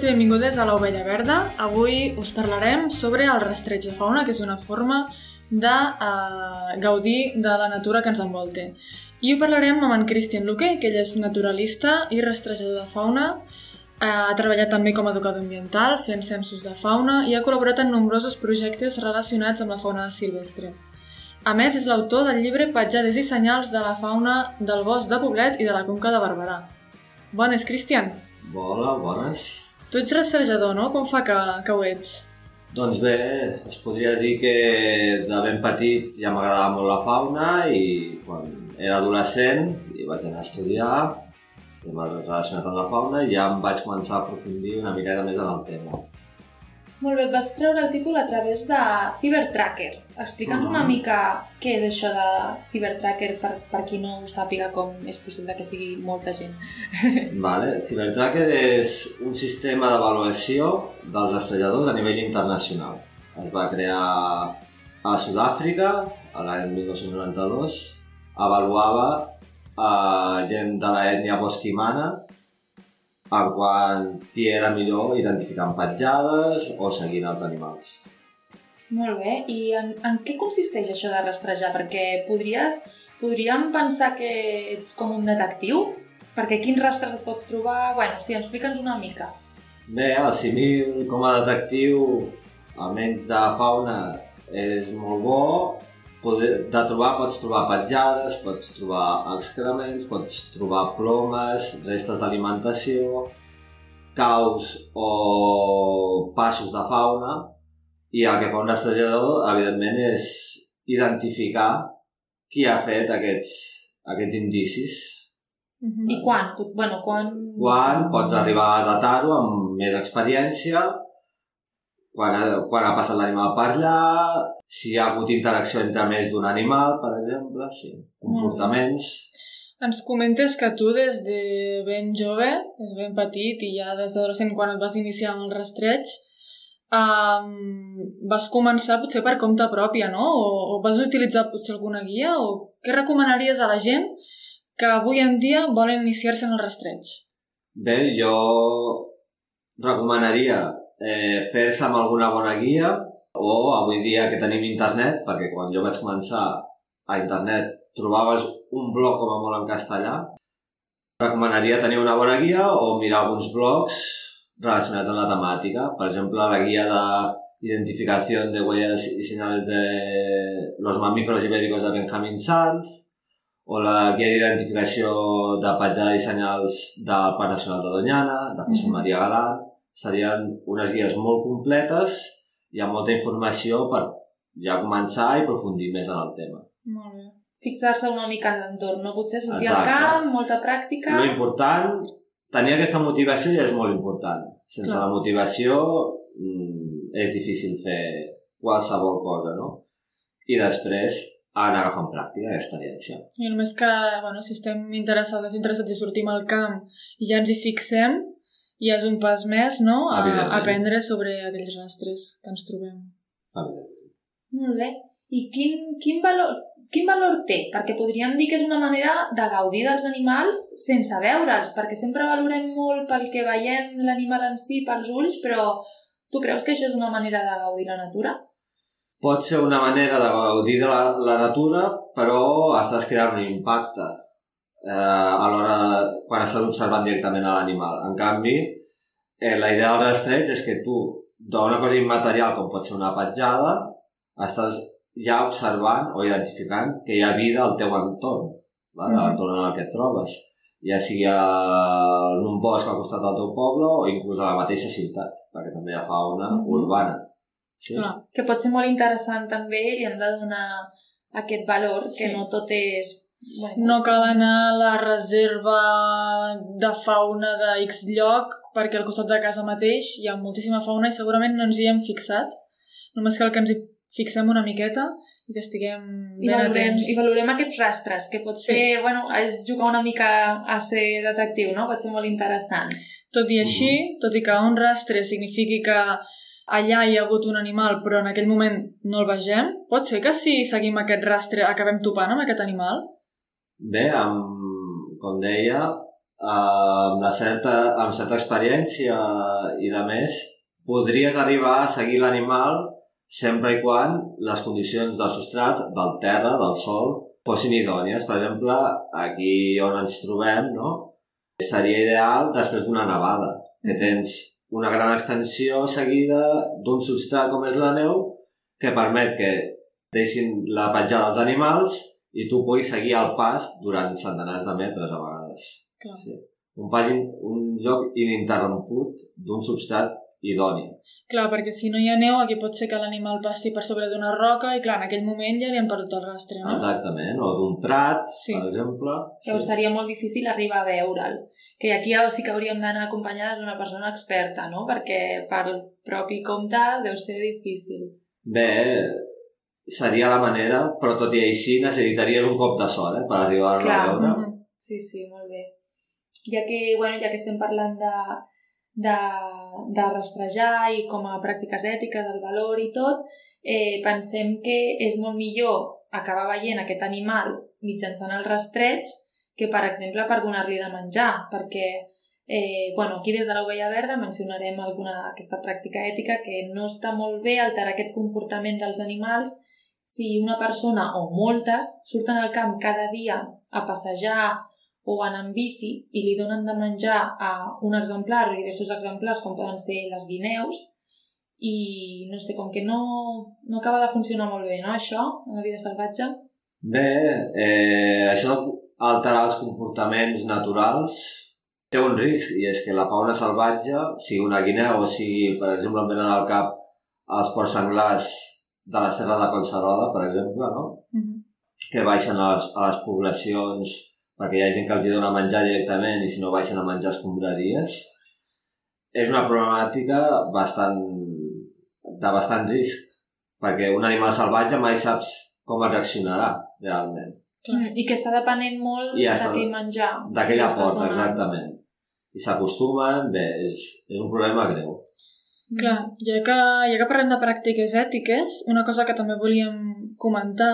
benvinguts i benvingudes a l'Ovella Verda. Avui us parlarem sobre el rastreig de fauna, que és una forma de uh, gaudir de la natura que ens envolta. I ho parlarem amb en Christian Luque, que ell és naturalista i rastrejador de fauna, uh, ha treballat també com a educador ambiental, fent censos de fauna i ha col·laborat en nombrosos projectes relacionats amb la fauna silvestre. A més, és l'autor del llibre Petjades i senyals de la fauna del bosc de Poblet i de la Conca de Barberà. Bones, Cristian! Hola, bones. Tu ets rastrejador, no? Com fa que, que ho ets? Doncs bé, es podria dir que de ben petit ja m'agradava molt la fauna i quan era adolescent i vaig anar a estudiar i m'ha relacionat amb la fauna i ja em vaig començar a aprofundir una miqueta més en el tema. Molt bé, et vas treure el títol a través de Cybertracker. Explica'ns una Mhm. mica què és això de Cybertracker per, per qui no ho sàpiga com és possible que sigui molta gent. Vale. CyberTracker és un sistema d'avaluació dels rastrejadors a nivell internacional. Es va crear a Sud-àfrica l'any 1992. Avaluava a gent de l'ètnia bosquimana en quan qui era millor identificant petjades o seguint els animals. Molt bé, i en, en què consisteix això de rastrejar? Perquè podries, podríem pensar que ets com un detectiu? Perquè quins rastres et pots trobar? Bueno, sí, explica'ns una mica. Bé, el simil com a detectiu, almenys de fauna, és molt bo. Poder, de trobar pots trobar petjades, pots trobar excrements, pots trobar plomes, restes d'alimentació, caus o passos de fauna i el que fa un rastrejador, evidentment, és identificar qui ha fet aquests, aquests indicis Mhm. I quan? Bueno, quan... quan pots arribar a datar-ho amb més experiència, quan ha, quan ha passat l'animal per allà, si hi ha hagut interacció entre més d'un animal, per exemple, sí, comportaments... Ens comentes que tu des de ben jove, des de ben petit i ja des d'adolescent quan et vas iniciar amb el rastreig, um, vas començar potser per compte pròpia, no? O, o vas utilitzar potser alguna guia? O què recomanaries a la gent que avui en dia volen iniciar-se en el rastreig? Bé, jo recomanaria eh, fer-se amb alguna bona guia o avui dia que tenim internet, perquè quan jo vaig començar a internet trobaves un blog com a molt en castellà, recomanaria tenir una bona guia o mirar alguns blogs relacionats amb la temàtica. Per exemple, la guia de identificación de huellas y señales de los mamíferos ibéricos de Benjamin Sanz, o la guia d'identificació de petjada i senyals del Parc Nacional de Doñana, de José. María Galán. Serien unes guies molt completes i amb molta informació per ja començar i aprofundir més en el tema. Molt bé. Fixar-se una mica en l'entorn, no? Potser sortir Exacte. al camp, molta pràctica... Lo important, tenir aquesta motivació ja és molt important. Sense Clar. la motivació mm, és difícil fer qualsevol cosa, no? I després anar agafant pràctica i experiència. I només que, bueno, si estem interessades interessats i sortim al camp i ja ens hi fixem, ja és un pas més, no?, a aprendre sobre aquells rastres que ens trobem. Evidentment. Molt bé. I quin, quin, valor, quin valor té? Perquè podríem dir que és una manera de gaudir dels animals sense veure'ls, perquè sempre valorem molt pel que veiem l'animal en si, pels ulls, però tu creus que això és una manera de gaudir la natura? Pot ser una manera de gaudir de la, la natura, però estàs creant un impacte eh, a l'hora de, quan estàs observant directament a l'animal. En canvi, eh, la idea del rastreig és que tu, d'una cosa immaterial com pot ser una petjada, estàs ja observant o identificant que hi ha vida al teu entorn, val? Mhm. a l'entorn en el que et trobes, ja sigui a, en un bosc al costat del teu poble o inclús a la mateixa ciutat, perquè també hi ha fauna Mhm. urbana. Sí? Clar. Que pot ser molt interessant també i hem de donar aquest valor, que Sí. no tot és... Bueno, No cal anar a la reserva de fauna de X lloc perquè al costat de casa mateix hi ha moltíssima fauna i segurament no ens hi hem fixat. Només cal que ens hi fixem una miqueta i que estiguem I ben valorem, atents. I valorem aquests rastres, que pot Sí. ser, bueno, és jugar una mica a ser detectiu, no? Pot ser molt interessant. Tot i així, tot i que un rastre signifiqui que allà hi ha hagut un animal però en aquell moment no el vegem, pot ser que si seguim aquest rastre acabem topant amb aquest animal? Bé, amb, com deia, amb, la certa, amb certa experiència i de més, podries arribar a seguir l'animal sempre i quan les condicions del substrat, del terra, del sol, fossin idònies. Per exemple, aquí on ens trobem, no? seria ideal després d'una nevada, que tens una gran extensió seguida d'un substrat com és la neu que permet que deixin la petjada dels animals i tu puguis seguir el pas durant centenars de metres a vegades. Clar. Sí. Un, pas, in- un lloc ininterromput d'un substrat idoni. Clar, perquè si no hi ha neu, aquí pot ser que l'animal passi per sobre d'una roca i, clar, en aquell moment ja li han perdut el rastre, no? Exactament. O d'un prat, Sí. per exemple. Llavors seria molt difícil arribar a veure'l. Que aquí ja sí que hauríem d'anar acompanyades d'una persona experta, no? Perquè per propi compte deu ser difícil. Bé, seria la manera, però tot i així necessitaries un cop de sort eh, per arribar-lo a veure. Mhm. Sí, sí, molt bé. Ja que, bueno, ja que estem parlant de, de, de rastrejar i com a pràctiques ètiques, el valor i tot, eh, pensem que és molt millor acabar veient aquest animal mitjançant el rastreig que, per exemple, per donar-li de menjar, perquè eh, bueno, aquí des de l'Ovella Verda mencionarem alguna aquesta pràctica ètica que no està molt bé alterar aquest comportament dels animals si una persona o moltes surten al camp cada dia a passejar o anar en bici i li donen de menjar a un exemplar o diversos exemplars com poden ser les guineus i no sé, com que no, no acaba de funcionar molt bé, no, això, en la vida salvatge? Bé, eh, això alterar els comportaments naturals té un risc, i és que la fauna salvatge, sigui una guineu o sigui, per exemple, em venen al cap els porcs senglars de la Serra de Collserola, per exemple, no? Mhm. que baixen a les, a les poblacions perquè hi ha gent que els dona menjar directament i si no baixen a menjar escombraries. És una problemàtica bastant, de bastant risc, perquè un animal salvatge mai saps com reaccionarà realment. Clar. Mm, I que està depenent molt I d'aquell menjar. D'aquella donant. exactament. I s'acostumen, bé, és, és un problema greu. Clar, ja que, ja que parlem de pràctiques ètiques, una cosa que també volíem comentar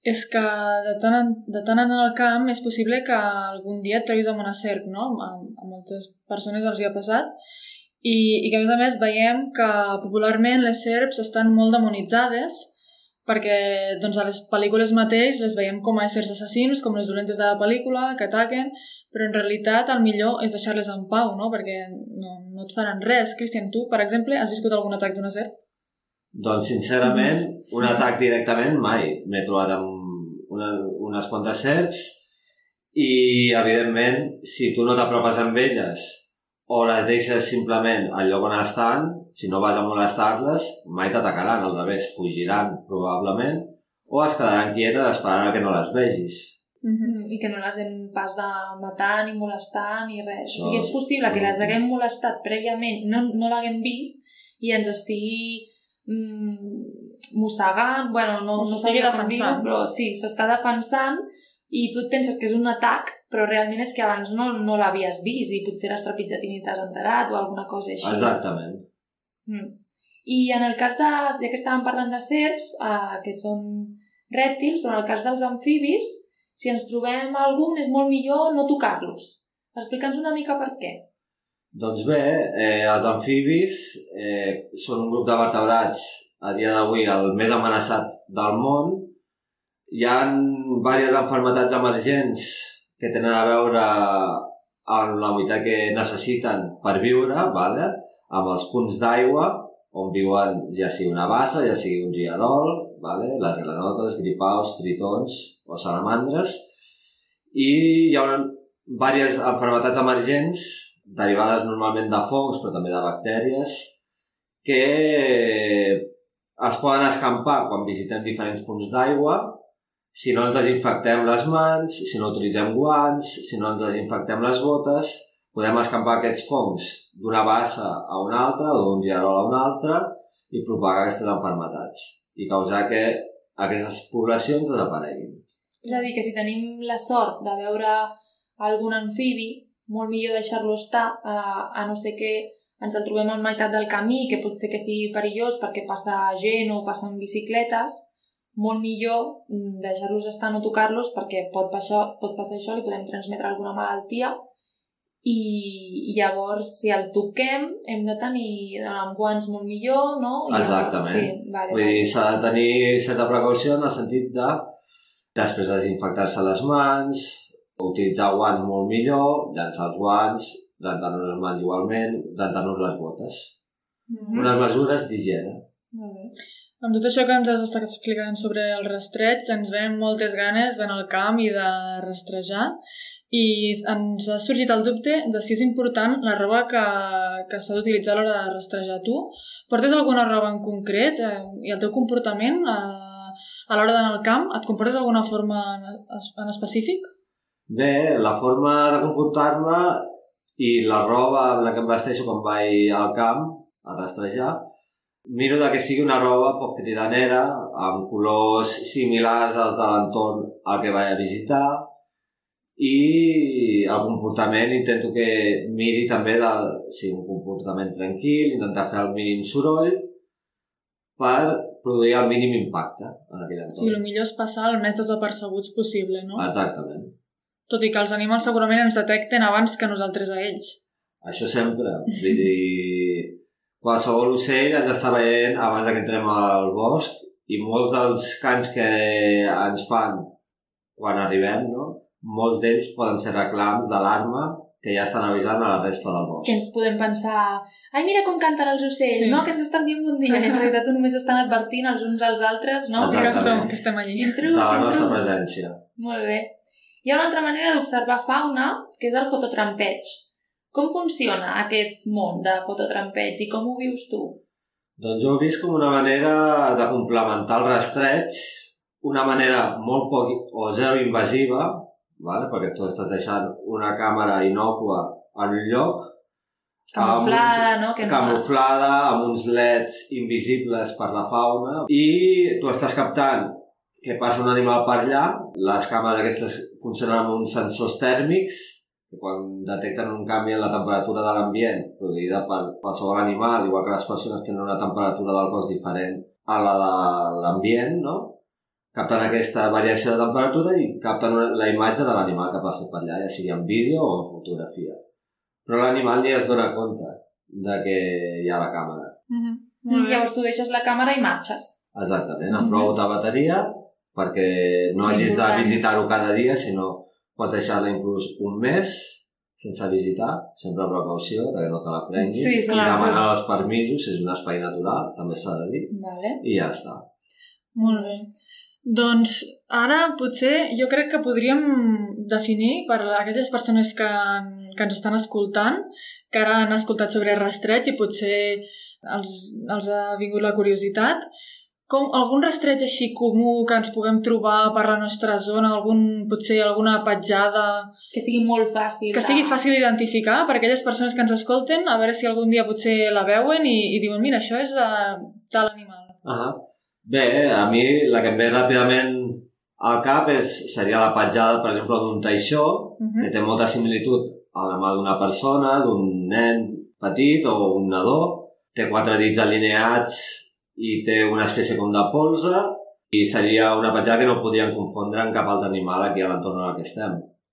és que de tant en, de tant en el camp és possible que algun dia et trobis amb una serp, no? A, a moltes persones els hi ha passat. I, I que, a més a més, veiem que popularment les serps estan molt demonitzades perquè doncs, a les pel·lícules mateix les veiem com a éssers assassins, com les dolentes de la pel·lícula, que ataquen, però en realitat el millor és deixar-les en pau, no? perquè no, no et faran res. Cristian, tu, per exemple, has viscut algun atac d'una serp? Doncs, sincerament, un atac directament mai. M'he trobat amb una, unes quantes serps i, evidentment, si tu no t'apropes amb elles o les deixes simplement al lloc on estan, si no vas a molestar-les, mai t'atacaran, al revés, fugiran probablement o es quedaran quietes esperant a que no les vegis. Mm, I que no les hem pas de matar ni molestar ni res. Això- O sigui, és possible que les haguem molestat prèviament, no, no l'haguem vist, i ens estigui mm, mossegant, bueno, no, no s'estigui defensant. però sí, s'està defensant i tu et penses que és un atac, però realment és que abans no, no l'havies vist i potser l'has trepitjat i ni t'has enterat o alguna cosa així. Exactament. Mm. I en el cas de, ja que estàvem parlant de serps, eh, que són rèptils, però en el cas dels amfibis, si ens trobem algun és molt millor no tocar-los. Explica'ns una mica per què. Doncs bé, eh, els amfibis eh, són un grup de vertebrats a dia d'avui el més amenaçat del món. Hi ha diverses enfermetats emergents que tenen a veure amb la humitat que necessiten per viure, vale? Amb els punts d'aigua on viuen ja sigui una bassa, ja sigui un riadol, vale? les granotes, gripaus, tritons o salamandres. I hi ha diverses enfermetats emergents derivades normalment de fongs, però també de bactèries, que es poden escampar quan visitem diferents punts d'aigua, si no ens desinfectem les mans, si no utilitzem guants, si no ens desinfectem les botes, podem escampar aquests fongs d'una bassa a una altra d'un rierol a una altra i propagar aquestes enfermetats i causar que aquestes poblacions desapareguin. És a dir, que si tenim la sort de veure algun amfibi, molt millor deixar-lo estar, a, a no ser que ens el trobem en meitat del camí, que pot ser que sigui perillós perquè passa gent o passen bicicletes, molt millor mm, deixar-los estar, no tocar-los, perquè pot passar, pot passar això, li podem transmetre alguna malaltia i, llavors si el toquem hem de tenir amb guants molt millor, no? I Exactament. Sí, vale, Vull vale. dir, s'ha de tenir certa precaució en el sentit de després de desinfectar-se les mans, utilitzar guants molt millor, llançar els guants, rentar-nos les mans igualment, rentar-nos les botes. Mhm. Unes mesures d'higiene. Molt bé. Amb tot això que ens has estat explicant sobre el rastreig, ens venen moltes ganes d'anar al camp i de rastrejar i ens ha sorgit el dubte de si és important la roba que, que s'ha d'utilitzar a l'hora de rastrejar. Tu portes alguna roba en concret eh, i el teu comportament eh, a l'hora d'anar al camp et comportes d'alguna forma en, en específic? Bé, la forma de comportar-me i la roba amb la que em vesteixo quan vaig al camp a rastrejar, miro de que sigui una roba poc cridanera, amb colors similars als de l'entorn al que vaig a visitar, i el comportament intento que miri també de, sí, un comportament tranquil, intentar fer el mínim soroll per produir el mínim impacte en aquell entorn. sigui, el millor és passar el més desapercebuts possible, no? Exactament. Tot i que els animals segurament ens detecten abans que nosaltres a ells. Això sempre. Vull dir, qualsevol ocell ens està veient abans que entrem al bosc i molts dels cants que ens fan quan arribem, no? Molts d'ells poden ser reclams d'alarma que ja estan avisant a la resta del Que bosc. ens podem pensar ai, mira com canten els ocells, Sí. no? Que ens estan dient bon dia. En realitat només estan advertint els uns als altres, no? Que, Exactament. som, que estem allí. De Intrus, la nostra intrus. presència. Molt bé. Hi ha una altra manera d'observar fauna, que és el fototrampeig. Com funciona aquest món de fototrampeig i com ho vius tu? Doncs jo ho he vist com una manera de complementar el rastreig, una manera molt poc o zero invasiva, vale? perquè tu estàs deixant una càmera inocua en un lloc, Camuflada, no? Que no... camuflada, amb uns leds invisibles per la fauna, i tu estàs captant que passa un animal per allà, les càmeres aquestes funcionen amb uns sensors tèrmics, que quan detecten un canvi en la temperatura de l'ambient produïda per qualsevol animal, igual que les persones tenen una temperatura del cos diferent a la de l'ambient, no? Capten aquesta variació de temperatura i capten una, la imatge de l'animal que passa per allà, ja sigui en vídeo o en fotografia. Però l'animal ni es dona compte de que hi ha la càmera. Mm -hmm. Mm, Llavors tu deixes la càmera i marxes. Exactament, amb Mhm. prou de bateria perquè no Sí, hagis de visitar-ho cada dia, sinó pots deixar-la inclús un mes sense visitar, sempre amb precaució, que no te la prenguin, Sí, i clar. demanar els permisos, si és un espai natural, també s'ha de dir, Vale. i ja està. Molt bé. Doncs ara potser jo crec que podríem definir per a aquelles persones que, que ens estan escoltant, que ara han escoltat sobre rastreig i potser els, els ha vingut la curiositat, com algun rastreig així comú que ens puguem trobar per la nostra zona, algun, potser alguna petjada Que sigui molt fàcil. que de- sigui fàcil d'identificar per aquelles persones que ens escolten, a veure si algun dia potser la veuen i, i diuen, mira, això és uh, tal animal. Ah Bé, a mi la que em ve ràpidament al cap és, seria la petjada, per exemple, d'un taixó, Uh -huh. que té molta similitud a la mà d'una persona, d'un nen petit o un nadó, té quatre dits alineats i té una espècie com de polze i seria una petjada que no podríem confondre amb cap altre animal aquí a l'entorn en que estem.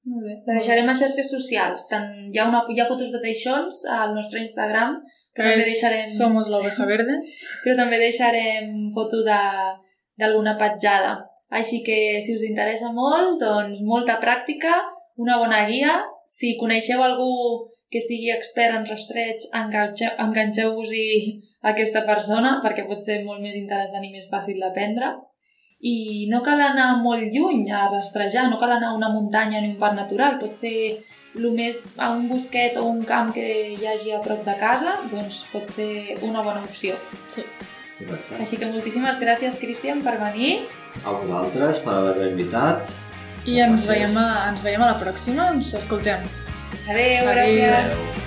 Molt bé. La deixarem a xarxes socials. Tant, hi, ha una, hi ha fotos de teixons al nostre Instagram, també és deixarem, Somos la oveja verde. però també deixarem foto de- d'alguna petjada. Així que, si us interessa molt, doncs molta pràctica, una bona guia. Si coneixeu algú que sigui expert en rastreig, enganxeu- enganxeu-vos-hi a aquesta persona, perquè pot ser molt més interessant i més fàcil d'aprendre. I no cal anar molt lluny a rastrejar, no cal anar a una muntanya ni un parc natural, pot ser el més a un bosquet o un camp que hi hagi a prop de casa, doncs pot ser una bona opció. Sí. Correcte. Així que moltíssimes gràcies, Cristian, per venir. A vosaltres per haver-me invitat. I ens veiem, a, ens veiem a la pròxima, ens escoltem. Adéu, Adéu. gràcies. Adéu.